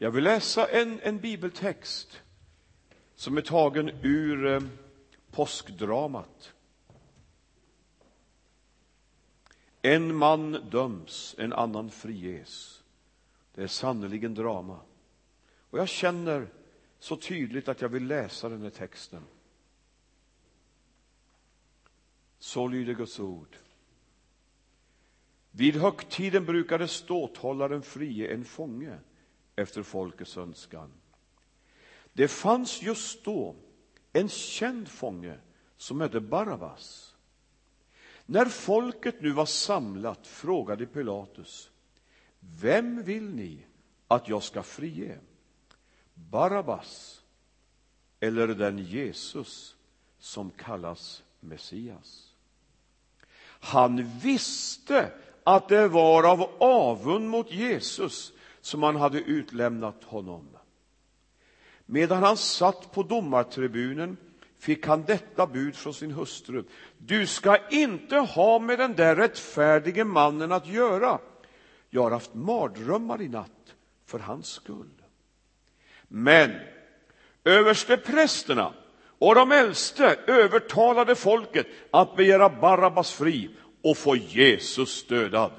Jag vill läsa en, en bibeltext som är tagen ur eh, påskdramat. En man döms, en annan friges. Det är sannerligen drama. Och jag känner så tydligt att jag vill läsa den här texten. Så lyder Guds ord. Vid högtiden brukade ståthållaren frie en fånge efter folkets önskan. Det fanns just då en känd fånge som hette Barabbas. När folket nu var samlat frågade Pilatus Vem vill ni att jag ska frige? Barabbas eller den Jesus som kallas Messias? Han visste att det var av avund mot Jesus som han hade utlämnat honom. Medan han satt på domartribunen fick han detta bud från sin hustru. Du ska inte ha med den där rättfärdige mannen att göra. Jag har haft mardrömmar i natt för hans skull. Men översteprästerna och de äldste övertalade folket att begära Barabbas fri och få Jesus dödad.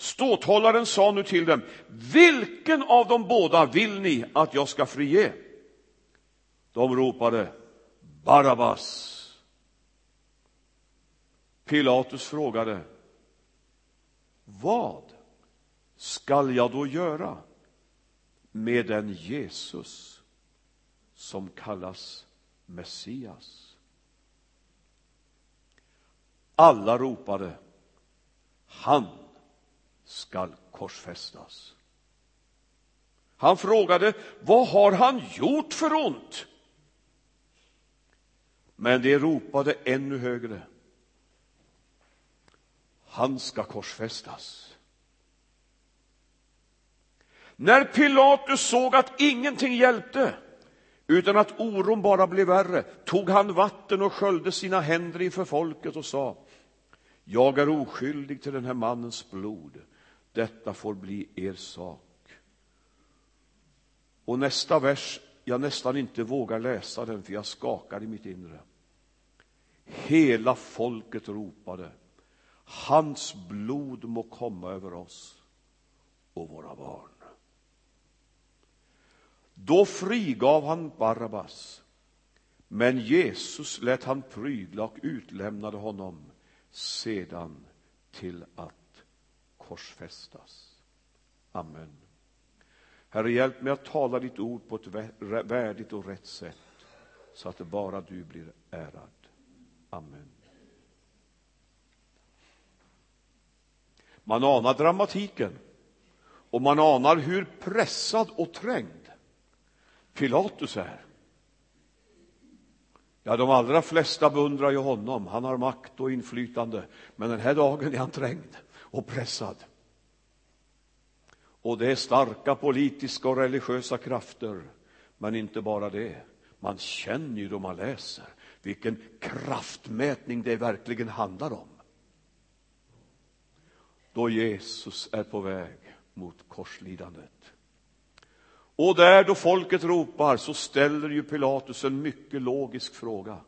Ståthållaren sa nu till dem, vilken av de båda vill ni att jag ska frige? De ropade, Barabbas. Pilatus frågade, vad skall jag då göra med den Jesus som kallas Messias? Alla ropade, han skall korsfästas. Han frågade, vad har han gjort för ont? Men de ropade ännu högre. Han ska korsfästas. När Pilatus såg att ingenting hjälpte utan att oron bara blev värre tog han vatten och sköljde sina händer inför folket och sa Jag är oskyldig till den här mannens blod. Detta får bli er sak. Och nästa vers, jag nästan inte vågar läsa den för jag skakar i mitt inre. Hela folket ropade, hans blod må komma över oss och våra barn. Då frigav han Barabbas, men Jesus lät han prygla och utlämnade honom sedan till att korsfästas. Amen. Herre, hjälp mig att tala ditt ord på ett värdigt och rätt sätt så att bara du blir ärad. Amen. Man anar dramatiken och man anar hur pressad och trängd Pilatus är. Ja, de allra flesta beundrar ju honom. Han har makt och inflytande. Men den här dagen är han trängd och pressad. Och det är starka politiska och religiösa krafter. Men inte bara det. Man känner ju då man läser vilken kraftmätning det verkligen handlar om. Då Jesus är på väg mot korslidandet. Och där då folket ropar så ställer ju Pilatus en mycket logisk fråga.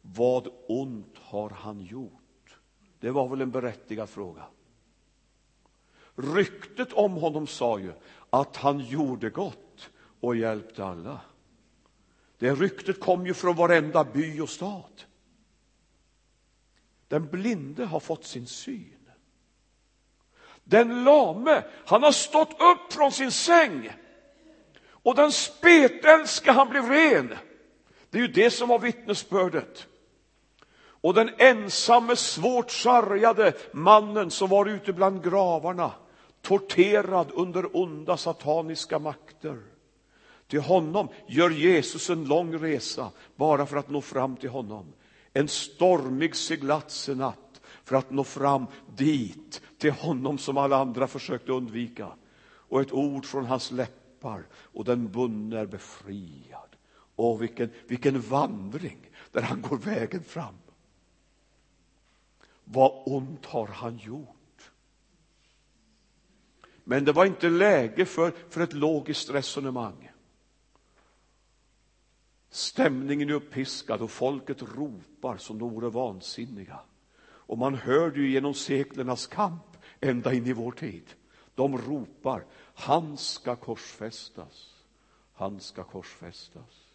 Vad ont har han gjort? Det var väl en berättigad fråga. Ryktet om honom sa ju att han gjorde gott och hjälpte alla. Det ryktet kom ju från varenda by och stad. Den blinde har fått sin syn. Den lame, han har stått upp från sin säng. Och den spetälske, han blev ren. Det är ju det som var vittnesbördet. Och den ensamme, svårt sargade mannen som var ute bland gravarna, torterad under onda sataniska makter. Till honom gör Jesus en lång resa bara för att nå fram till honom. En stormig seglats en natt för att nå fram dit, till honom som alla andra försökte undvika. Och ett ord från hans läppar och den bundne är befriad. Åh, vilken, vilken vandring där han går vägen fram. Vad ont har han gjort? Men det var inte läge för, för ett logiskt resonemang. Stämningen är uppiskad och folket ropar som de vore vansinniga. Och man hör det ju genom seklernas kamp ända in i vår tid. De ropar, han ska korsfästas, han ska korsfästas.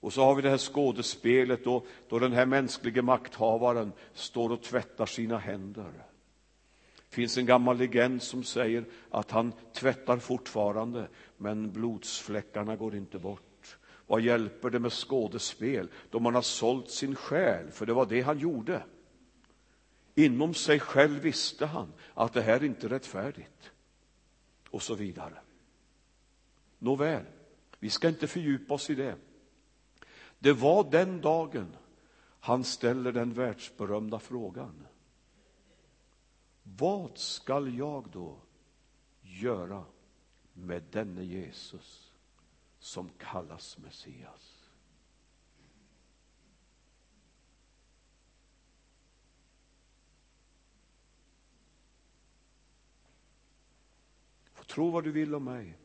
Och så har vi det här skådespelet då, då den här mänskliga makthavaren står och tvättar sina händer. Det finns en gammal legend som säger att han tvättar fortfarande, men blodsfläckarna går inte bort. Vad hjälper det med skådespel då man har sålt sin själ, för det var det han gjorde. Inom sig själv visste han att det här är inte rättfärdigt. Och så vidare. Nåväl, vi ska inte fördjupa oss i det. Det var den dagen han ställer den världsberömda frågan. Vad skall jag då göra med denne Jesus som kallas Messias? Få tro vad du vill om mig.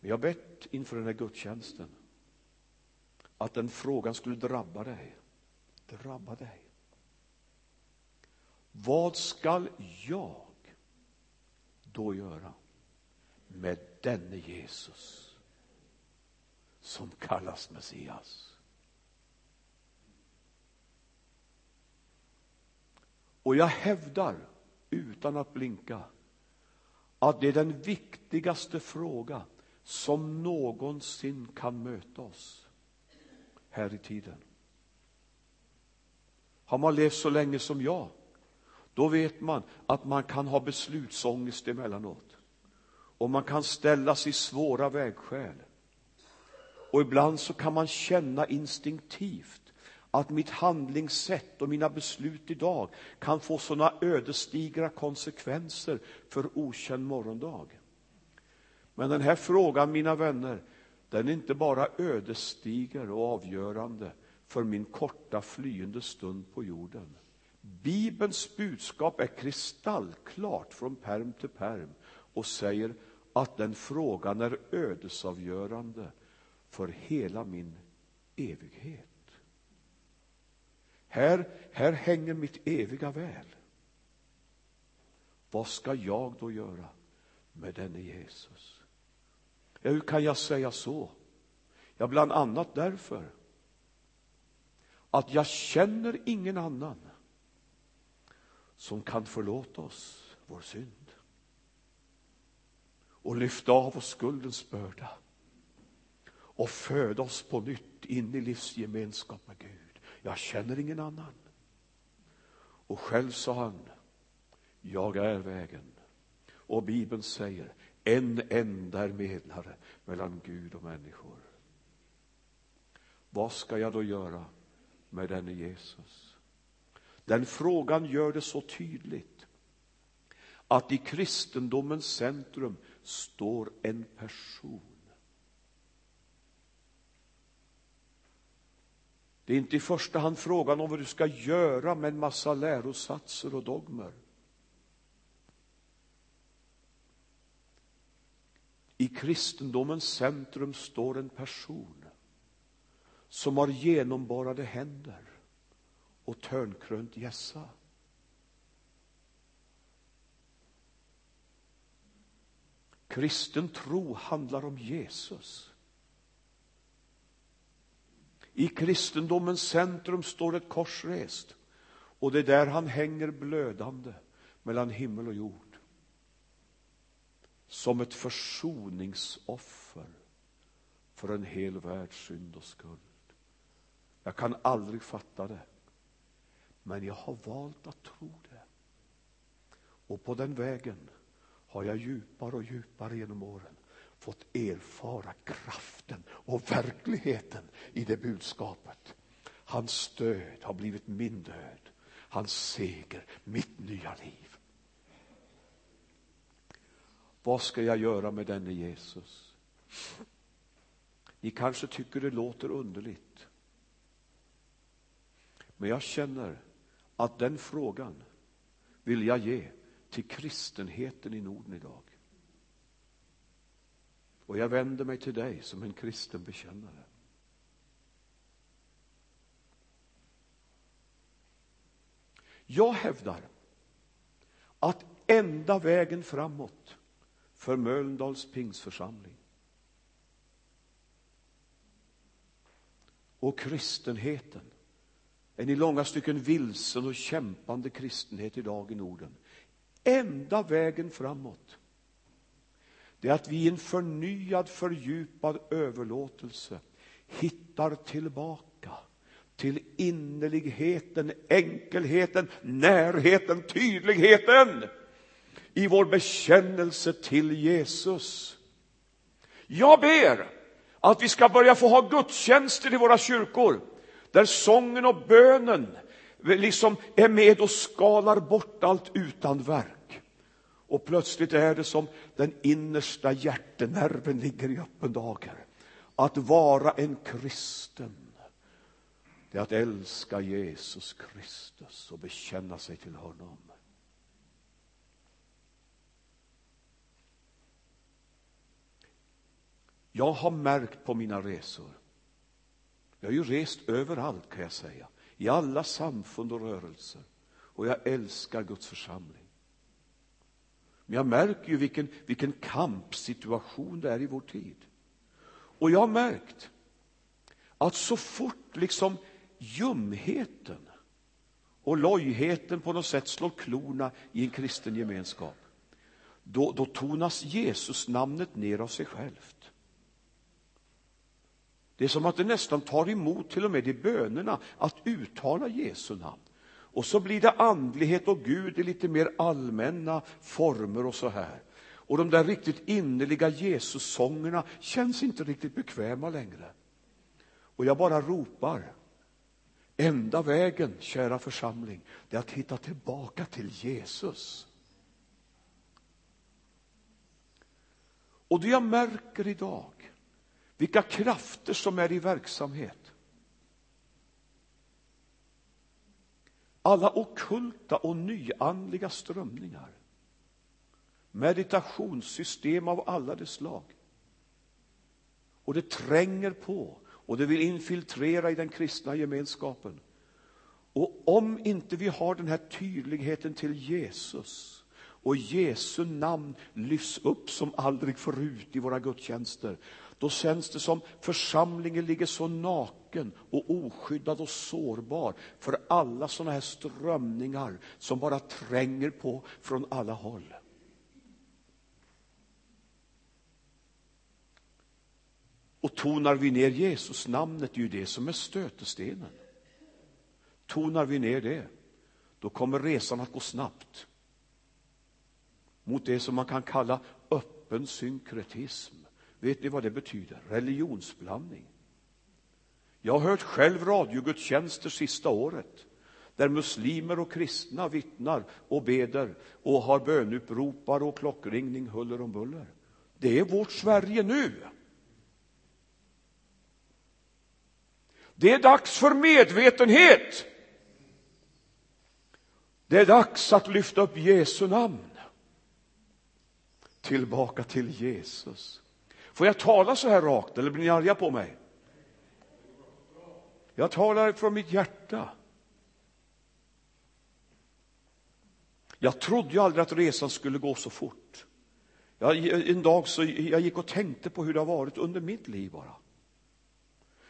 Men jag har bett inför den här gudstjänsten att den frågan skulle drabba dig. Drabba dig. Vad skall jag då göra med denne Jesus som kallas Messias? Och jag hävdar utan att blinka att det är den viktigaste fråga som någonsin kan möta oss här i tiden. Har man levt så länge som jag, då vet man att man kan ha beslutsångest emellanåt. Och man kan ställas i svåra vägskäl. Och ibland så kan man känna instinktivt att mitt handlingssätt och mina beslut idag kan få sådana ödesdigra konsekvenser för okänd morgondag. Men den här frågan, mina vänner, den är inte bara ödesdiger och avgörande för min korta flyende stund på jorden. Bibelns budskap är kristallklart från perm till perm och säger att den frågan är ödesavgörande för hela min evighet. Här, här hänger mitt eviga väl. Vad ska jag då göra med denne Jesus? Ja, hur kan jag säga så? Ja, bland annat därför att jag känner ingen annan som kan förlåta oss vår synd och lyfta av oss skuldens börda och föda oss på nytt in i livsgemenskap med Gud. Jag känner ingen annan. Och själv sa han, jag är vägen. Och Bibeln säger, en enda är medlare mellan Gud och människor. Vad ska jag då göra med denne Jesus? Den frågan gör det så tydligt att i kristendomens centrum står en person. Det är inte i första hand frågan om vad du ska göra med en massa lärosatser och dogmer. I kristendomens centrum står en person som har genomborrade händer och törnkrönt gässa. Kristen tro handlar om Jesus. I kristendomens centrum står ett kors rest och det är där han hänger blödande mellan himmel och jord som ett försoningsoffer för en hel världs synd och skuld. Jag kan aldrig fatta det, men jag har valt att tro det. Och på den vägen har jag djupare och djupare genom åren fått erfara kraften och verkligheten i det budskapet. Hans död har blivit min död, hans seger mitt nya liv. Vad ska jag göra med denne Jesus? Ni kanske tycker det låter underligt. Men jag känner att den frågan vill jag ge till kristenheten i Norden idag. Och jag vänder mig till dig som en kristen bekännare. Jag hävdar att enda vägen framåt för Mölndals pingsförsamling och kristenheten en i långa stycken vilsen och kämpande kristenhet idag i Norden. Enda vägen framåt det är att vi i en förnyad, fördjupad överlåtelse hittar tillbaka till innerligheten, enkelheten, närheten, tydligheten i vår bekännelse till Jesus. Jag ber att vi ska börja få ha gudstjänster i våra kyrkor där sången och bönen liksom är med och skalar bort allt utan verk. Och plötsligt är det som den innersta hjärtenerven ligger i öppen dager. Att vara en kristen, det är att älska Jesus Kristus och bekänna sig till honom. Jag har märkt på mina resor jag har ju rest överallt kan jag säga, i alla samfund och rörelser. Och jag älskar Guds församling. Men jag märker ju vilken, vilken kampsituation det är i vår tid. Och jag har märkt att så fort liksom ljumheten och lojheten på något sätt slår klorna i en kristen gemenskap, då, då tonas Jesus namnet ner av sig självt. Det är som att det nästan tar emot till och med i bönerna att uttala Jesu namn. Och så blir det andlighet och Gud i lite mer allmänna former och så här. Och de där riktigt innerliga Jesus-sångerna känns inte riktigt bekväma längre. Och jag bara ropar. Enda vägen, kära församling, det är att hitta tillbaka till Jesus. Och det jag märker idag vilka krafter som är i verksamhet. Alla okulta och nyandliga strömningar. Meditationssystem av alla de slag. Och det tränger på och det vill infiltrera i den kristna gemenskapen. Och om inte vi har den här tydligheten till Jesus och Jesu namn lyfts upp som aldrig förut i våra gudstjänster, då känns det som församlingen ligger så naken och oskyddad och sårbar för alla sådana här strömningar som bara tränger på från alla håll. Och tonar vi ner Jesus namnet, det är ju det som är stötestenen. Tonar vi ner det, då kommer resan att gå snabbt mot det som man kan kalla öppen synkretism. Vet ni vad det betyder? Religionsblandning. Jag har hört själv radiogudstjänster sista året där muslimer och kristna vittnar och beder och har bönupropar och klockringning huller om buller. Det är vårt Sverige nu. Det är dags för medvetenhet. Det är dags att lyfta upp Jesu namn. Tillbaka till Jesus. Får jag tala så här rakt eller blir ni arga på mig? Jag talar från mitt hjärta. Jag trodde ju aldrig att resan skulle gå så fort. Jag, en dag så jag gick och tänkte på hur det har varit under mitt liv bara.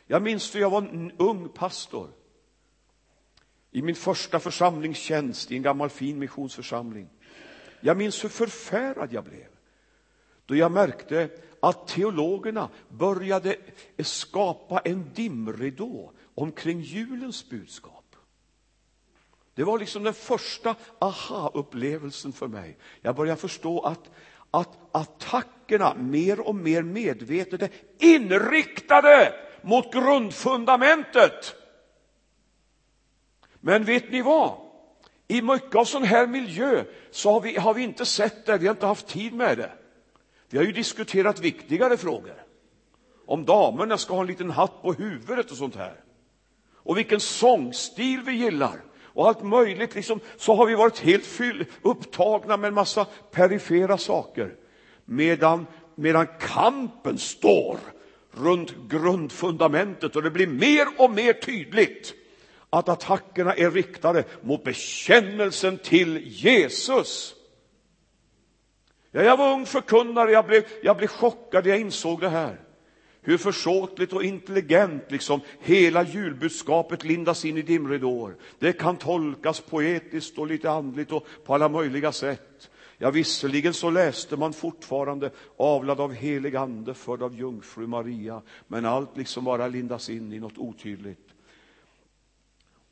Jag minns när jag var en ung pastor i min första församlingstjänst i en gammal fin missionsförsamling. Jag minns hur förfärad jag blev då jag märkte att teologerna började skapa en dimridå omkring julens budskap. Det var liksom den första aha-upplevelsen för mig. Jag började förstå att, att attackerna mer och mer medvetet är inriktade mot grundfundamentet. Men vet ni vad? I mycket av sån här miljö så har vi, har vi inte sett det, vi har inte haft tid med det. Vi har ju diskuterat viktigare frågor. Om damerna ska ha en liten hatt på huvudet och sånt här. Och vilken sångstil vi gillar. och allt möjligt, liksom, så har vi varit helt fyll, upptagna med en massa perifera saker. Medan, medan kampen står runt grundfundamentet och det blir mer och mer tydligt att attackerna är riktade mot bekännelsen till Jesus. Ja, jag var ung förkunnare, jag blev, jag blev chockad när jag insåg det här. Hur försåtligt och intelligent liksom hela julbudskapet lindas in i dimridåer. Det kan tolkas poetiskt och lite andligt och på alla möjliga sätt. Ja, visserligen så läste man fortfarande avlad av helig ande, född av jungfru Maria, men allt liksom bara lindas in i något otydligt.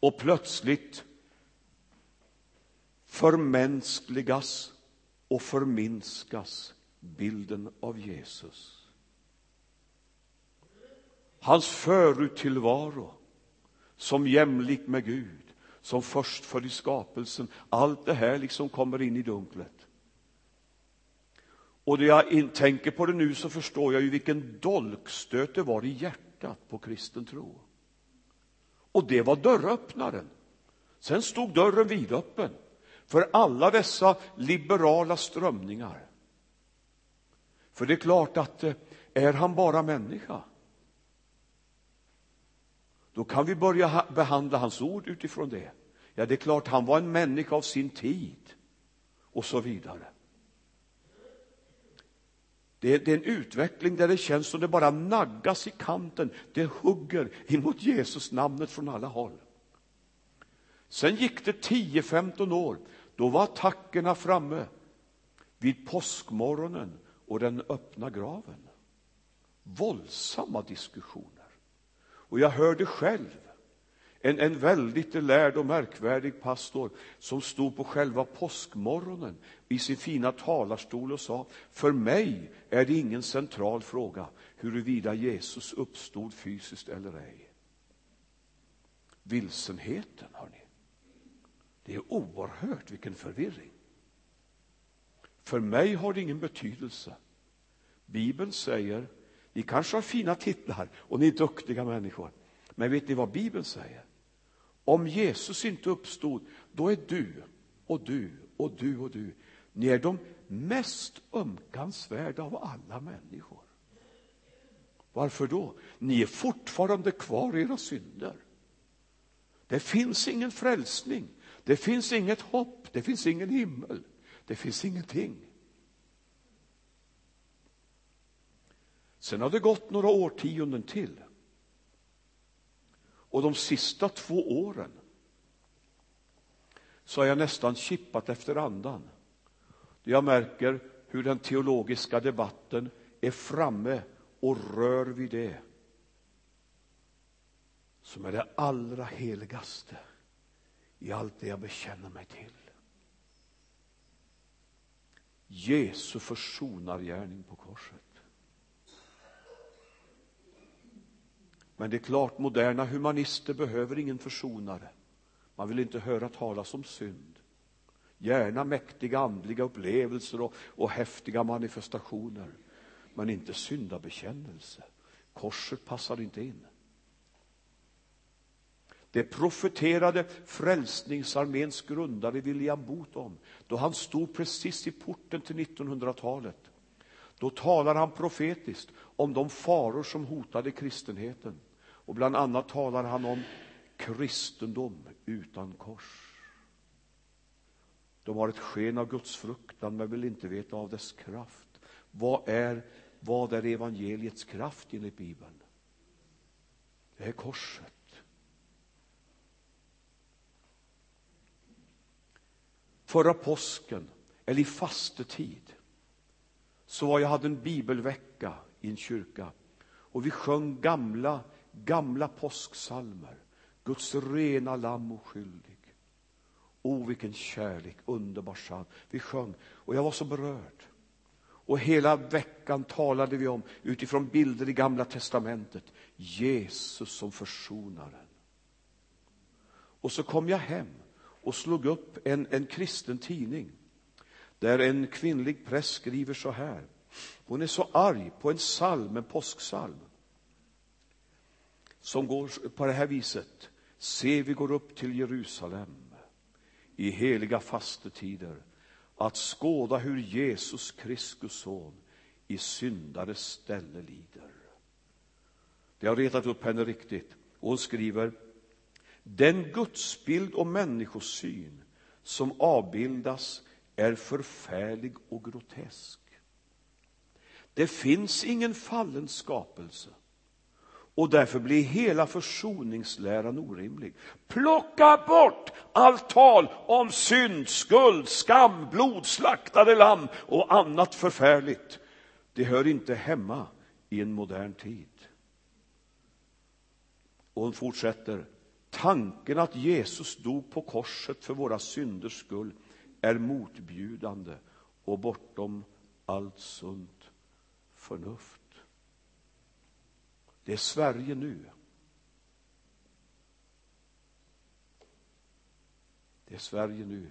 Och plötsligt förmänskligas och förminskas bilden av Jesus. Hans föruttillvaro som jämlik med Gud, som först för i skapelsen. Allt det här liksom kommer in i dunklet. Och när jag tänker på det nu så förstår jag ju vilken dolkstöt det var i hjärtat på kristen tro. Och det var dörröppnaren. Sen stod dörren vidöppen för alla dessa liberala strömningar. För det är klart att eh, är han bara människa då kan vi börja behandla hans ord utifrån det. Ja, det är klart, han var en människa av sin tid och så vidare. Det är, det är, en utveckling där det känns som det bara naggas i kanten. Det hugger emot Jesus namnet från alla håll. Sen gick det 10-15 år. Då var attackerna framme vid påskmorgonen och den öppna graven. Våldsamma diskussioner. Och jag hörde själv en, en väldigt lärd och märkvärdig pastor som stod på själva påskmorgonen i sin fina talarstol och sa för mig är det ingen central fråga huruvida Jesus uppstod fysiskt eller ej. Vilsenheten, hörni. Det är oerhört vilken förvirring. För mig har det ingen betydelse. Bibeln säger ni kanske har fina titlar och ni är duktiga människor. Men vet ni vad Bibeln säger? Om Jesus inte uppstod, då är du och du och du och du, ni är de mest ömkansvärda av alla människor. Varför då? Ni är fortfarande kvar i era synder. Det finns ingen frälsning, det finns inget hopp, det finns ingen himmel, det finns ingenting. Sen har det gått några årtionden till. Och de sista två åren så har jag nästan kippat efter andan. Jag märker hur den teologiska debatten är framme och rör vid det som är det allra heligaste i allt det jag bekänner mig till. Jesu försonargärning på korset. Men det är klart, moderna humanister behöver ingen försonare. Man vill inte höra talas om synd. Gärna mäktiga andliga upplevelser och, och häftiga manifestationer, men inte syndabekännelse. Korset passar inte in. Det profeterade Frälsningsarméns grundare William Booth om då han stod precis i porten till 1900-talet. Då talar han profetiskt om de faror som hotade kristenheten. Och bland annat talar han om kristendom utan kors. De har ett sken av Guds fruktan men vill inte veta av dess kraft. Vad är, vad är evangeliets kraft enligt Bibeln? Det är korset. Förra påsken, eller i fastetid, så var jag hade en bibelvecka i en kyrka och vi sjöng gamla gamla påsksalmer. Guds rena lamm oskyldig. O, vilken kärlek, underbar psalm. Vi sjöng och jag var så berörd. Och hela veckan talade vi om, utifrån bilder i Gamla testamentet, Jesus som försonaren. Och så kom jag hem och slog upp en, en kristen tidning där en kvinnlig präst skriver så här. Hon är så arg på en psalm, en påsksalm som går på det här viset. Se, vi går upp till Jerusalem. i heliga fastetider att skåda hur Jesus Kristus son i syndares ställe lider. Det har retat upp henne riktigt. Och hon skriver den gudsbild och människosyn som avbildas är förfärlig och grotesk. Det finns ingen fallen skapelse och därför blir hela försoningsläran orimlig. Plocka bort allt tal om synd, skuld, skam, blod, slaktade lamm och annat förfärligt. Det hör inte hemma i en modern tid. Och hon fortsätter. Tanken att Jesus dog på korset för våra synders skull är motbjudande och bortom allt sunt förnuft. Det är Sverige nu. Det är Sverige nu.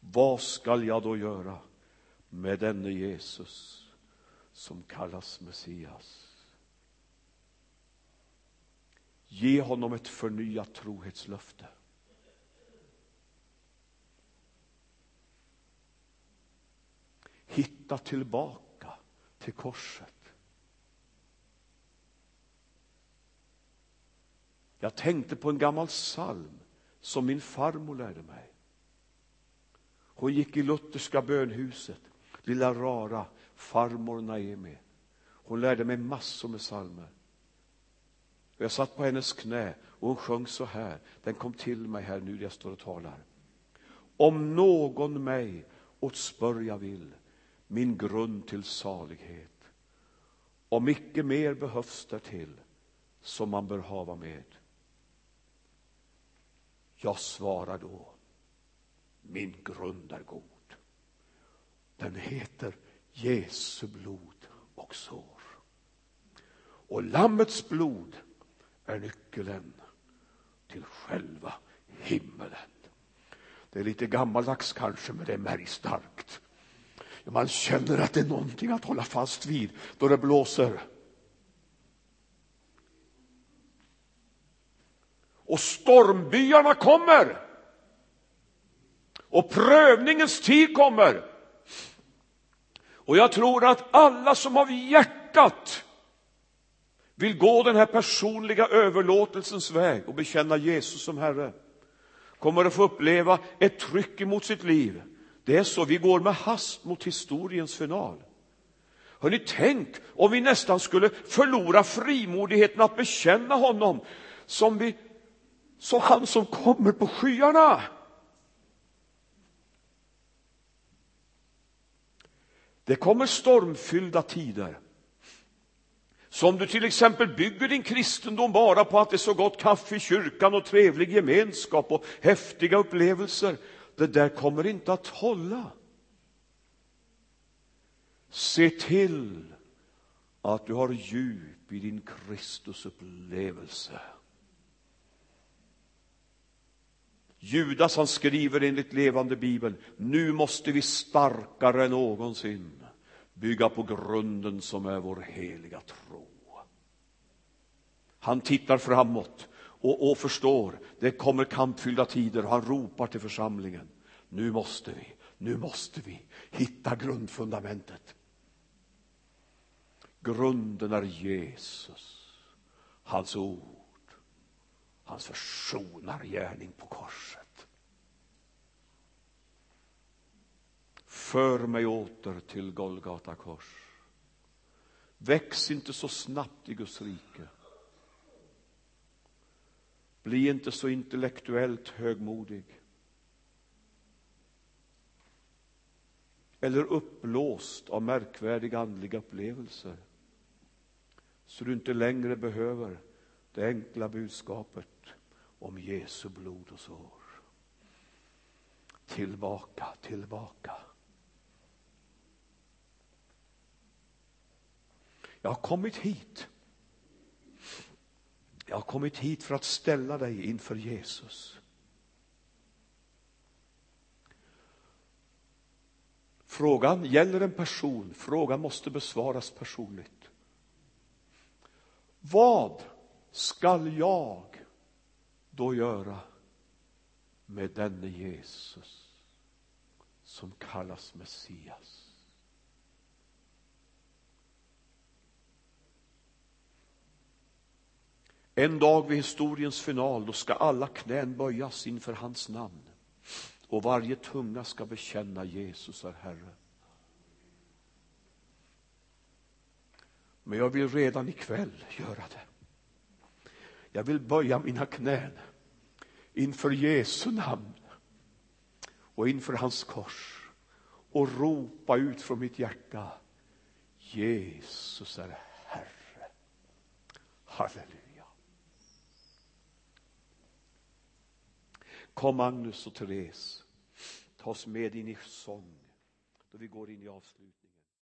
Vad skall jag då göra med denne Jesus som kallas Messias? Ge honom ett förnyat trohetslöfte. Hitta tillbaka till korset. Jag tänkte på en gammal psalm som min farmor lärde mig. Hon gick i lutherska bönhuset, lilla rara farmor Naemi. Hon lärde mig massor med psalmer. Jag satt på hennes knä och hon sjöng så här. Den kom till mig här nu när jag står och talar. Om någon mig åt spörja vill, min grund till salighet. Om icke mer behövs därtill, som man bör hava med. Jag svarar då, min grund är god. Den heter Jesu blod och sår. Och Lammets blod är nyckeln till själva himmelen. Det är lite gammaldags kanske, men det är märgstarkt. Man känner att det är någonting att hålla fast vid då det blåser. Och stormbyarna kommer. Och prövningens tid kommer. Och jag tror att alla som av hjärtat vill gå den här personliga överlåtelsens väg och bekänna Jesus som Herre kommer att få uppleva ett tryck emot sitt liv. Det är så, vi går med hast mot historiens final. Hörrni, tänk om vi nästan skulle förlora frimodigheten att bekänna honom som vi som han som kommer på skyarna. Det kommer stormfyllda tider. Så om du till exempel bygger din kristendom bara på att det är så gott kaffe i kyrkan och trevlig gemenskap och häftiga upplevelser, det där kommer inte att hålla. Se till att du har djup i din Kristusupplevelse. Judas han skriver enligt levande bibeln, nu måste vi starkare än någonsin bygga på grunden som är vår heliga tro. Han tittar framåt och, och förstår, det kommer kampfyllda tider och han ropar till församlingen, nu måste vi, nu måste vi hitta grundfundamentet. Grunden är Jesus, hans ord hans försonargärning på korset. För mig åter till Golgata kors. Väx inte så snabbt i Guds rike. Bli inte så intellektuellt högmodig. Eller uppblåst av märkvärdiga andliga upplevelser. Så du inte längre behöver det enkla budskapet om Jesu blod och sår. Tillbaka, tillbaka. Jag har kommit hit. Jag har kommit hit för att ställa dig inför Jesus. Frågan gäller en person. Frågan måste besvaras personligt. Vad skall jag då göra? med denne Jesus som kallas Messias. En dag vid historiens final, då ska alla knän böjas inför hans namn och varje tunga ska bekänna Jesus är Herre. Men jag vill redan ikväll göra det. Jag vill böja mina knän inför Jesu namn och inför hans kors och ropa ut från mitt hjärta Jesus är Herre. Halleluja. Kom Magnus och Therese, ta oss med in i sång då vi går in i avslutningen.